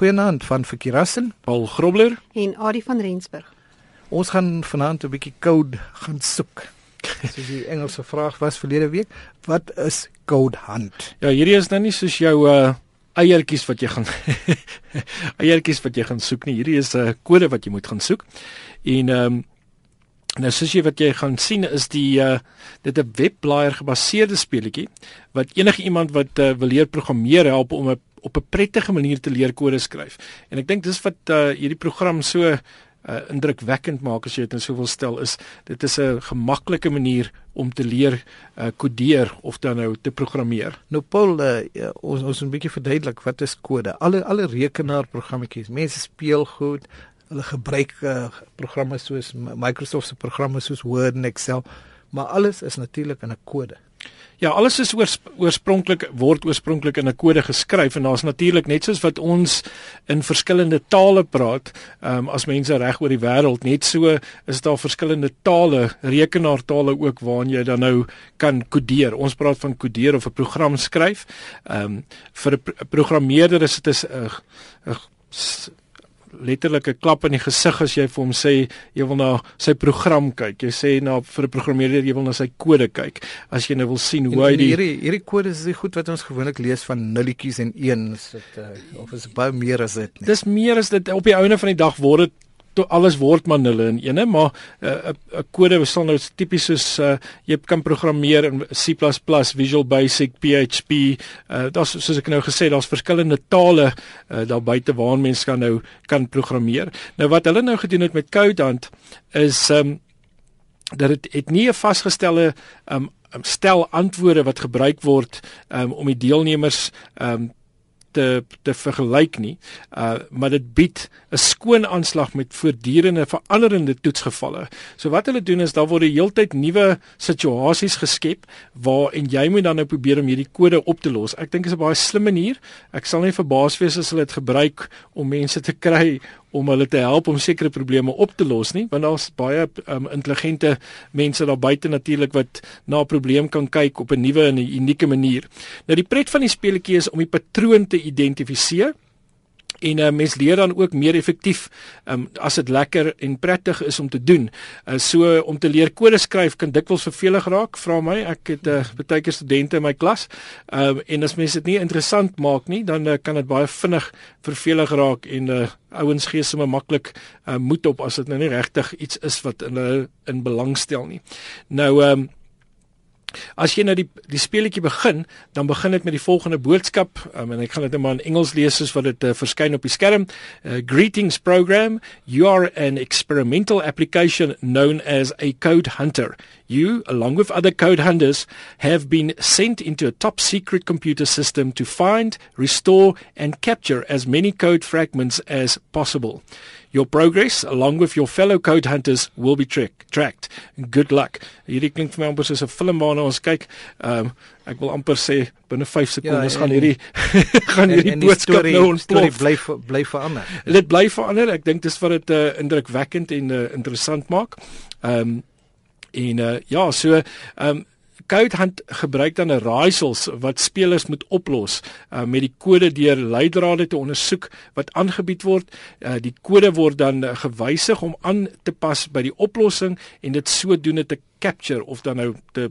Goeienaand van Verkeerassen, Paul Grobler en Adie van Rensburg. Ons gaan vanaand 'n bietjie code gaan soek. Soos die Engelse vraag was verlede week, wat is code hunt? Ja, hierdie is nou nie soos jou uh eiertjies wat jy gaan eiertjies wat jy gaan soek nie. Hierdie is 'n uh, kode wat jy moet gaan soek. En ehm um, nou soos jy wat jy gaan sien is die uh dit 'n webblaaier gebaseerde speletjie wat enige iemand wat uh, wil leer programmeer help om 'n op 'n prettige manier te leer kode skryf. En ek dink dis wat uh, hierdie program so uh, indrukwekkend maak as jy dit in soveel stel is dit is 'n gemaklike manier om te leer uh, kodeer of dan nou te programmeer. Nou Paul, uh, ons ons 'n bietjie verduidelik wat is kode? Alle alle rekenaarprogrammetjies, mense speel goed, hulle gebruik uh, programme soos Microsoft se programme soos Word en Excel, maar alles is natuurlik in 'n kode. Ja, alles is oors, oorspronklik word oorspronklik in 'n kode geskryf en daar's natuurlik net soos wat ons in verskillende tale praat, ehm um, as mense reg oor die wêreld, net so is daar verskillende tale, rekenaartale ook waarin jy dan nou kan kodeer. Ons praat van kodeer of 'n program skryf. Ehm um, vir 'n programmeerder is dit 'n 'n letterlik 'n klap in die gesig as jy vir hom sê jy wil na sy program kyk. Jy sê na vir 'n programmeerder jy wil na sy kode kyk. As jy nou wil sien hoe hy die hierdie hierdie kode is die goed wat ons gewoonlik lees van nulletjies en eens dit uh, of is baie meer as dit nie. Dis meer as dit op die ouene van die dag word dit to alles word maar nulle in ene maar 'n uh, 'n kode sal nou tipies soos uh, jy kan programmeer in C++, Visual Basic, PHP. Uh, daar's soos ek nou gesê, daar's verskillende tale uh, daar buite waarin mense kan nou kan programmeer. Nou wat hulle nou gedoen het met Codehand is um, dat dit het nie 'n vasgestelde um, stel antwoorde wat gebruik word um, om die deelnemers um, te te vergelyk nie. Uh maar dit bied 'n skoon aanslag met voortdurende veranderende toetsgevalle. So wat hulle doen is daar word die heeltyd nuwe situasies geskep waar en jy moet dan nou probeer om hierdie kode op te los. Ek dink dit is 'n baie slim manier. Ek sal nie verbaas wees as hulle dit gebruik om mense te kry om hulle te help om sekere probleme op te los nie want daar's baie um, intelligente mense daar buite natuurlik wat na 'n probleem kan kyk op 'n nuwe en 'n unieke manier. Nou die pret van die speletjie is om die patroon te identifiseer en uh, mens leer dan ook meer effektief um, as dit lekker en prettig is om te doen. Uh, so om te leer kode skryf kan dikwels vervelig raak, vra my. Ek het uh, baie keer studente in my klas. Um, en as mense dit nie interessant maak nie, dan uh, kan dit baie vinnig vervelig raak en uh, ouens gee sommer maklik uh, moed op as dit nou nie regtig iets is wat hulle in belang stel nie. Nou ehm um, As jy nou die die speletjie begin, dan begin dit met die volgende boodskap. Um, en ek gaan dit net maar in Engels lees soos wat dit uh, verskyn op die skerm. Uh, greetings program. You are an experimental application known as a code hunter. You, along with other code hunters, have been sent into a top secret computer system to find, restore and capture as many code fragments as possible. Your progress along with your fellow code hunters will be track, tracked. Good luck. Hierdie klink vir my amper soos 'n film waarna ons kyk. Ehm um, ek wil amper sê binne 5 sekondes ja, gaan hierdie gaan hierdie boodskap story, nou ons storie bly bly verander. Dit bly verander. Ek dink dis wat dit uh, indrukwekkend en uh, interessant maak. Ehm um, en uh, ja, so ehm um, Code Hunt gebruik dan 'n raaisels wat spelers moet oplos uh, met die kode deur leidrade te ondersoek wat aangebied word. Uh, die kode word dan uh, gewysig om aan te pas by die oplossing en dit sodoende te capture of dan nou te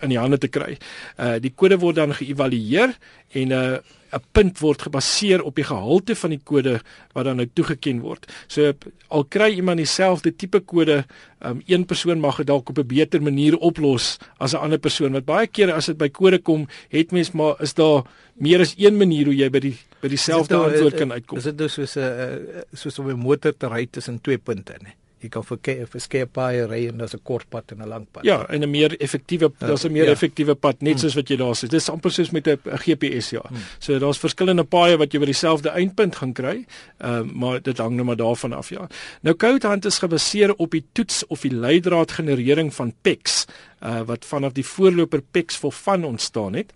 in die hande te kry. Uh die kode word dan geëvalueer en 'n uh, 'n punt word gebaseer op die gehalte van die kode wat dan nou toegeken word. So al kry iemand dieselfde tipe kode, um, een persoon mag dit dalk op 'n beter manier oplos as 'n ander persoon. Wat baie kere as dit by kode kom, het mens maar is daar meer as een manier hoe jy by die by dieselfde nou, antwoord kan uitkom. Is dit dus soos 'n soos om 'n motor te ry tussen twee punte, nee? Jy kan verskeie paaie ry en daar's 'n kort pad en 'n lang pad. Ja, en 'n meer effektiewe ja, daar's 'n meer ja. effektiewe pad net mm. soos wat jy daar sê. Dit is amper soos met 'n GPS ja. Hmm. So daar's verskillende paaie wat jy by dieselfde eindpunt gaan kry. Ehm uh, maar dit hang nou maar daarvan af ja. Nou CodeHunt is gebaseer op die toets of die leidraad generering van PEX uh, wat vanaf die voorloper PEX for Fun ontstaan het.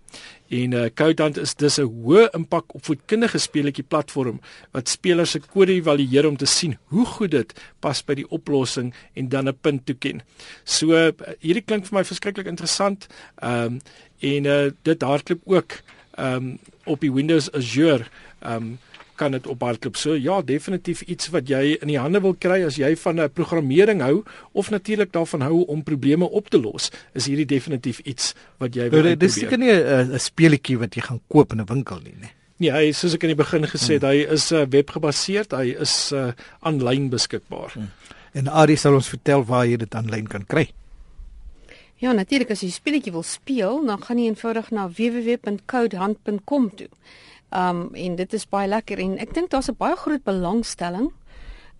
En uh, Codant is dis 'n hoë impak opvoedkundige speletjie platform wat spelers se kode evalueer om te sien hoe goed dit pas by die oplossing en dan 'n punt toeken. So uh, hierdie klink vir my verskriklik interessant. Ehm um, en uh, dit hardloop ook ehm um, op die Windows Azure ehm um, kan dit op hardloop. So ja, definitief iets wat jy in die hande wil kry as jy van 'n programmering hou of natuurlik daarvan hou om probleme op te los. Is hierdie definitief iets wat jy wil probeer. Dit is seker nie 'n speletjie wat jy gaan koop in 'n winkel nie, nee. Nee, hy soos ek in die begin gesê het, hmm. hy is uh, webgebaseerd, hy is aanlyn uh, beskikbaar. Hmm. En Ari sal ons vertel waar jy dit aanlyn kan kry. Ja, natuurlik as jy speletjie wil speel, dan gaan jy eenvoudig na www.codehand.com toe. Um en dit is baie lekker en ek dink daar's 'n baie groot belangstelling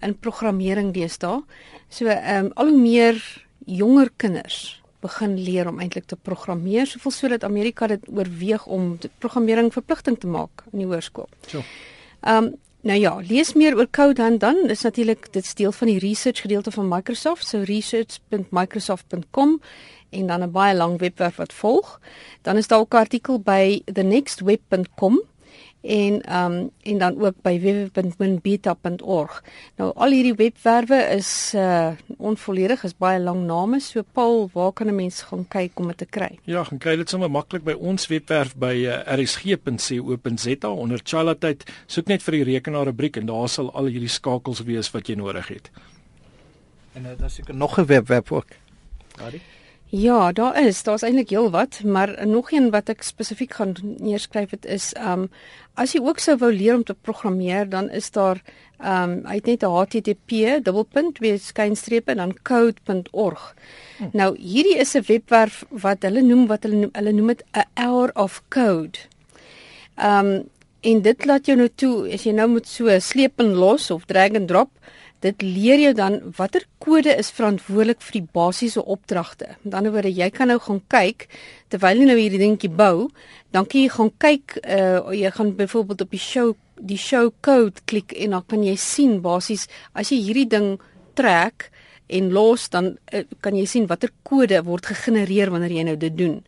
in programmering deesdae. So um al hoe meer jonger kinders begin leer om eintlik te programmeer, soveel sodat Amerika dit oorweeg om programmering verpligting te maak in die hoërskool. So. Um nou ja, lees meer oor Codehand dan. Dit is natuurlik dit deel van die research gedeelte van Microsoft, so research.microsoft.com en dan 'n baie lang webwerf wat volg. Dan is daar ook 'n artikel by thenextweb.com en ehm um, en dan ook by www.winbeta.org. Nou al hierdie webwerwe is uh onvolledig, is baie lang name. So Paul, waar kan 'n mens gaan kyk om dit te kry? Ja, gaan kry dit sommer maklik by ons webwerf by uh, rsg.co.za onder Chalatyd. Soek net vir die rekenaar rubriek en daar sal al hierdie skakels wees wat jy nodig het. En uh, daar seker nog 'n webwerf ook. Daardie Ja, daar is, daar's eintlik heelwat, maar nog een wat ek spesifiek gaan neerskryf het is um as jy ook sou wou leer om te programmeer, dan is daar um hy het net 'n http dubbelpunt twee skynstrepe en dan code.org. Hm. Nou hierdie is 'n webwerf wat hulle noem wat hulle noem, hulle noem dit 'n hour of code. Um en dit laat jou nou toe as jy nou moet so sleep en los of drag and drop dit leer jou dan watter kode is verantwoordelik vir die basiese opdragte. Met ander woorde, jy kan nou gaan kyk terwyl jy nou hierdie dingetjie bou, dan kan jy gaan kyk uh jy gaan byvoorbeeld op die show die show code klik en dan kan jy sien basies as jy hierdie ding trek en los dan uh, kan jy sien watter kode word gegenereer wanneer jy nou dit doen.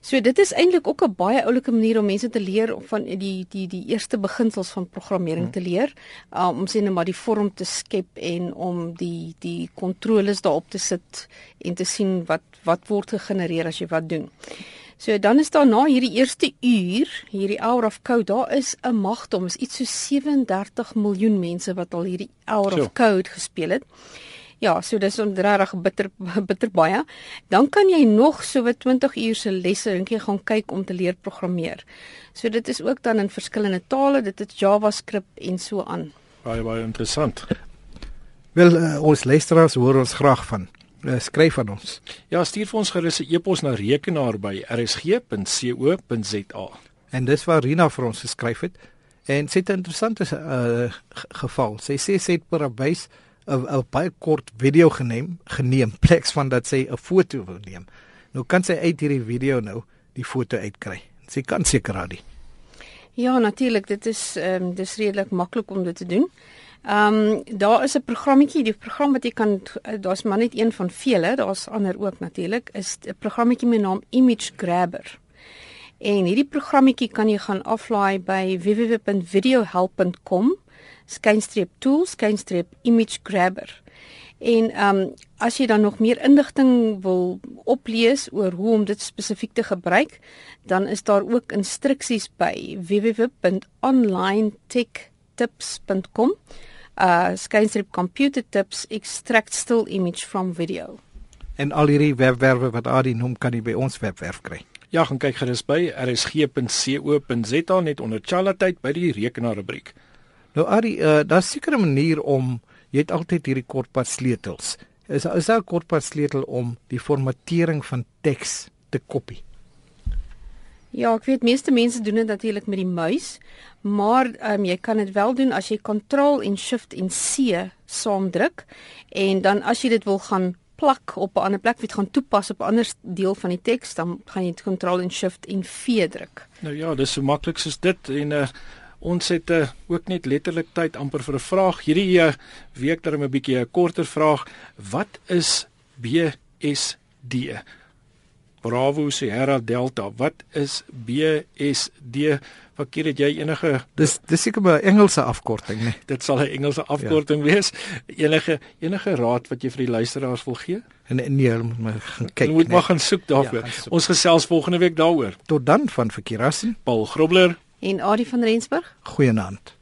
So dit is eintlik ook 'n baie oulike manier om mense te leer van die die die eerste beginsels van programmering te leer, um, om sien net maar die vorm te skep en om die die kontroles daarop te sit en te sien wat wat word gegenereer as jy wat doen. So dan is daar na hierdie eerste uur, hierdie hour of code, daar is 'n magdom, is iets so 37 miljoen mense wat al hierdie hour so. of code gespeel het. Ja, so dis regtig bitter bitter baie. Dan kan jy nog so wat 20 uur se lesse dink jy gaan kyk om te leer programmeer. So dit is ook dan in verskillende tale, dit is JavaScript en so aan. Baie baie interessant. Wel uh, ons luisteraars hoor ons graag van. Uh, skryf aan ons. Ja, stuur vir ons gerus 'n e-pos na rekenaar by rsg.co.za. En dis waar Rina vir ons geskryf het. En sy het 'n interessante uh, geval. Sy sê sy het parabys 'n 'n baie kort video geneem, geneem pleks van dat sy 'n foto wou neem. Nou kan sy uit hierdie video nou die foto uitkry. Sy kan seker raai. Ja, natuurlik, dit is ehm um, dis redelik maklik om dit te doen. Ehm um, daar is 'n programmetjie, die program wat jy kan daar's maar net een van vele, daar's ander ook natuurlik, is 'n programmetjie met naam Image Grabber. En hierdie programmetjie kan jy gaan aflaai by www.videohelp.com skynstreep tool skynstreep image grabber. En ehm um, as jy dan nog meer inligting wil oplees oor hoe om dit spesifiek te gebruik, dan is daar ook instruksies by www.onlinetechtips.com. Uh skynstreep computer tips extract still image from video. En al hierdie webwerwe wat Adi noem kan jy by ons webwerf kry. Ja, gaan kyk gerus by rsg.co.za net onder chalatyd by die rekenaar rubriek. Nou Ari, uh, daar's seker 'n manier om jy het altyd hierdie kortpad sleutels. Is is daar 'n kortpad sleutel om die formatering van teks te kopie? Ja, ek weet meeste mense doen dit natuurlik met die muis, maar um, jy kan dit wel doen as jy Ctrl en Shift en C saam druk en dan as jy dit wil gaan plak op 'n ander plek, wie dit gaan toepas op 'n ander deel van die teks, dan gaan jy Ctrl en Shift en V druk. Nou ja, dis so maklik soos dit en uh, Ons het uh, ook net letterlik tyd amper vir 'n vraag. Hierdie uh, week dan 'n bietjie 'n korter vraag. Wat is BSD? Bravo Sierra Delta. Wat is BSD? Fakir het jy enige Dis dis seker 'n Engelse afkorting, nee. Dit sal 'n Engelse afkorting ja. wees. Enige enige raad wat jy vir die luisteraars wil gee? En nee, hulle moet maar gaan kyk. Hulle moet nee. maar gaan soek daarvoor. Ja, Ons gesels volgende week daaroor. Tot dan van Verkeerassen. Paul Grobler en Adie van Rensburg. Goeienaand.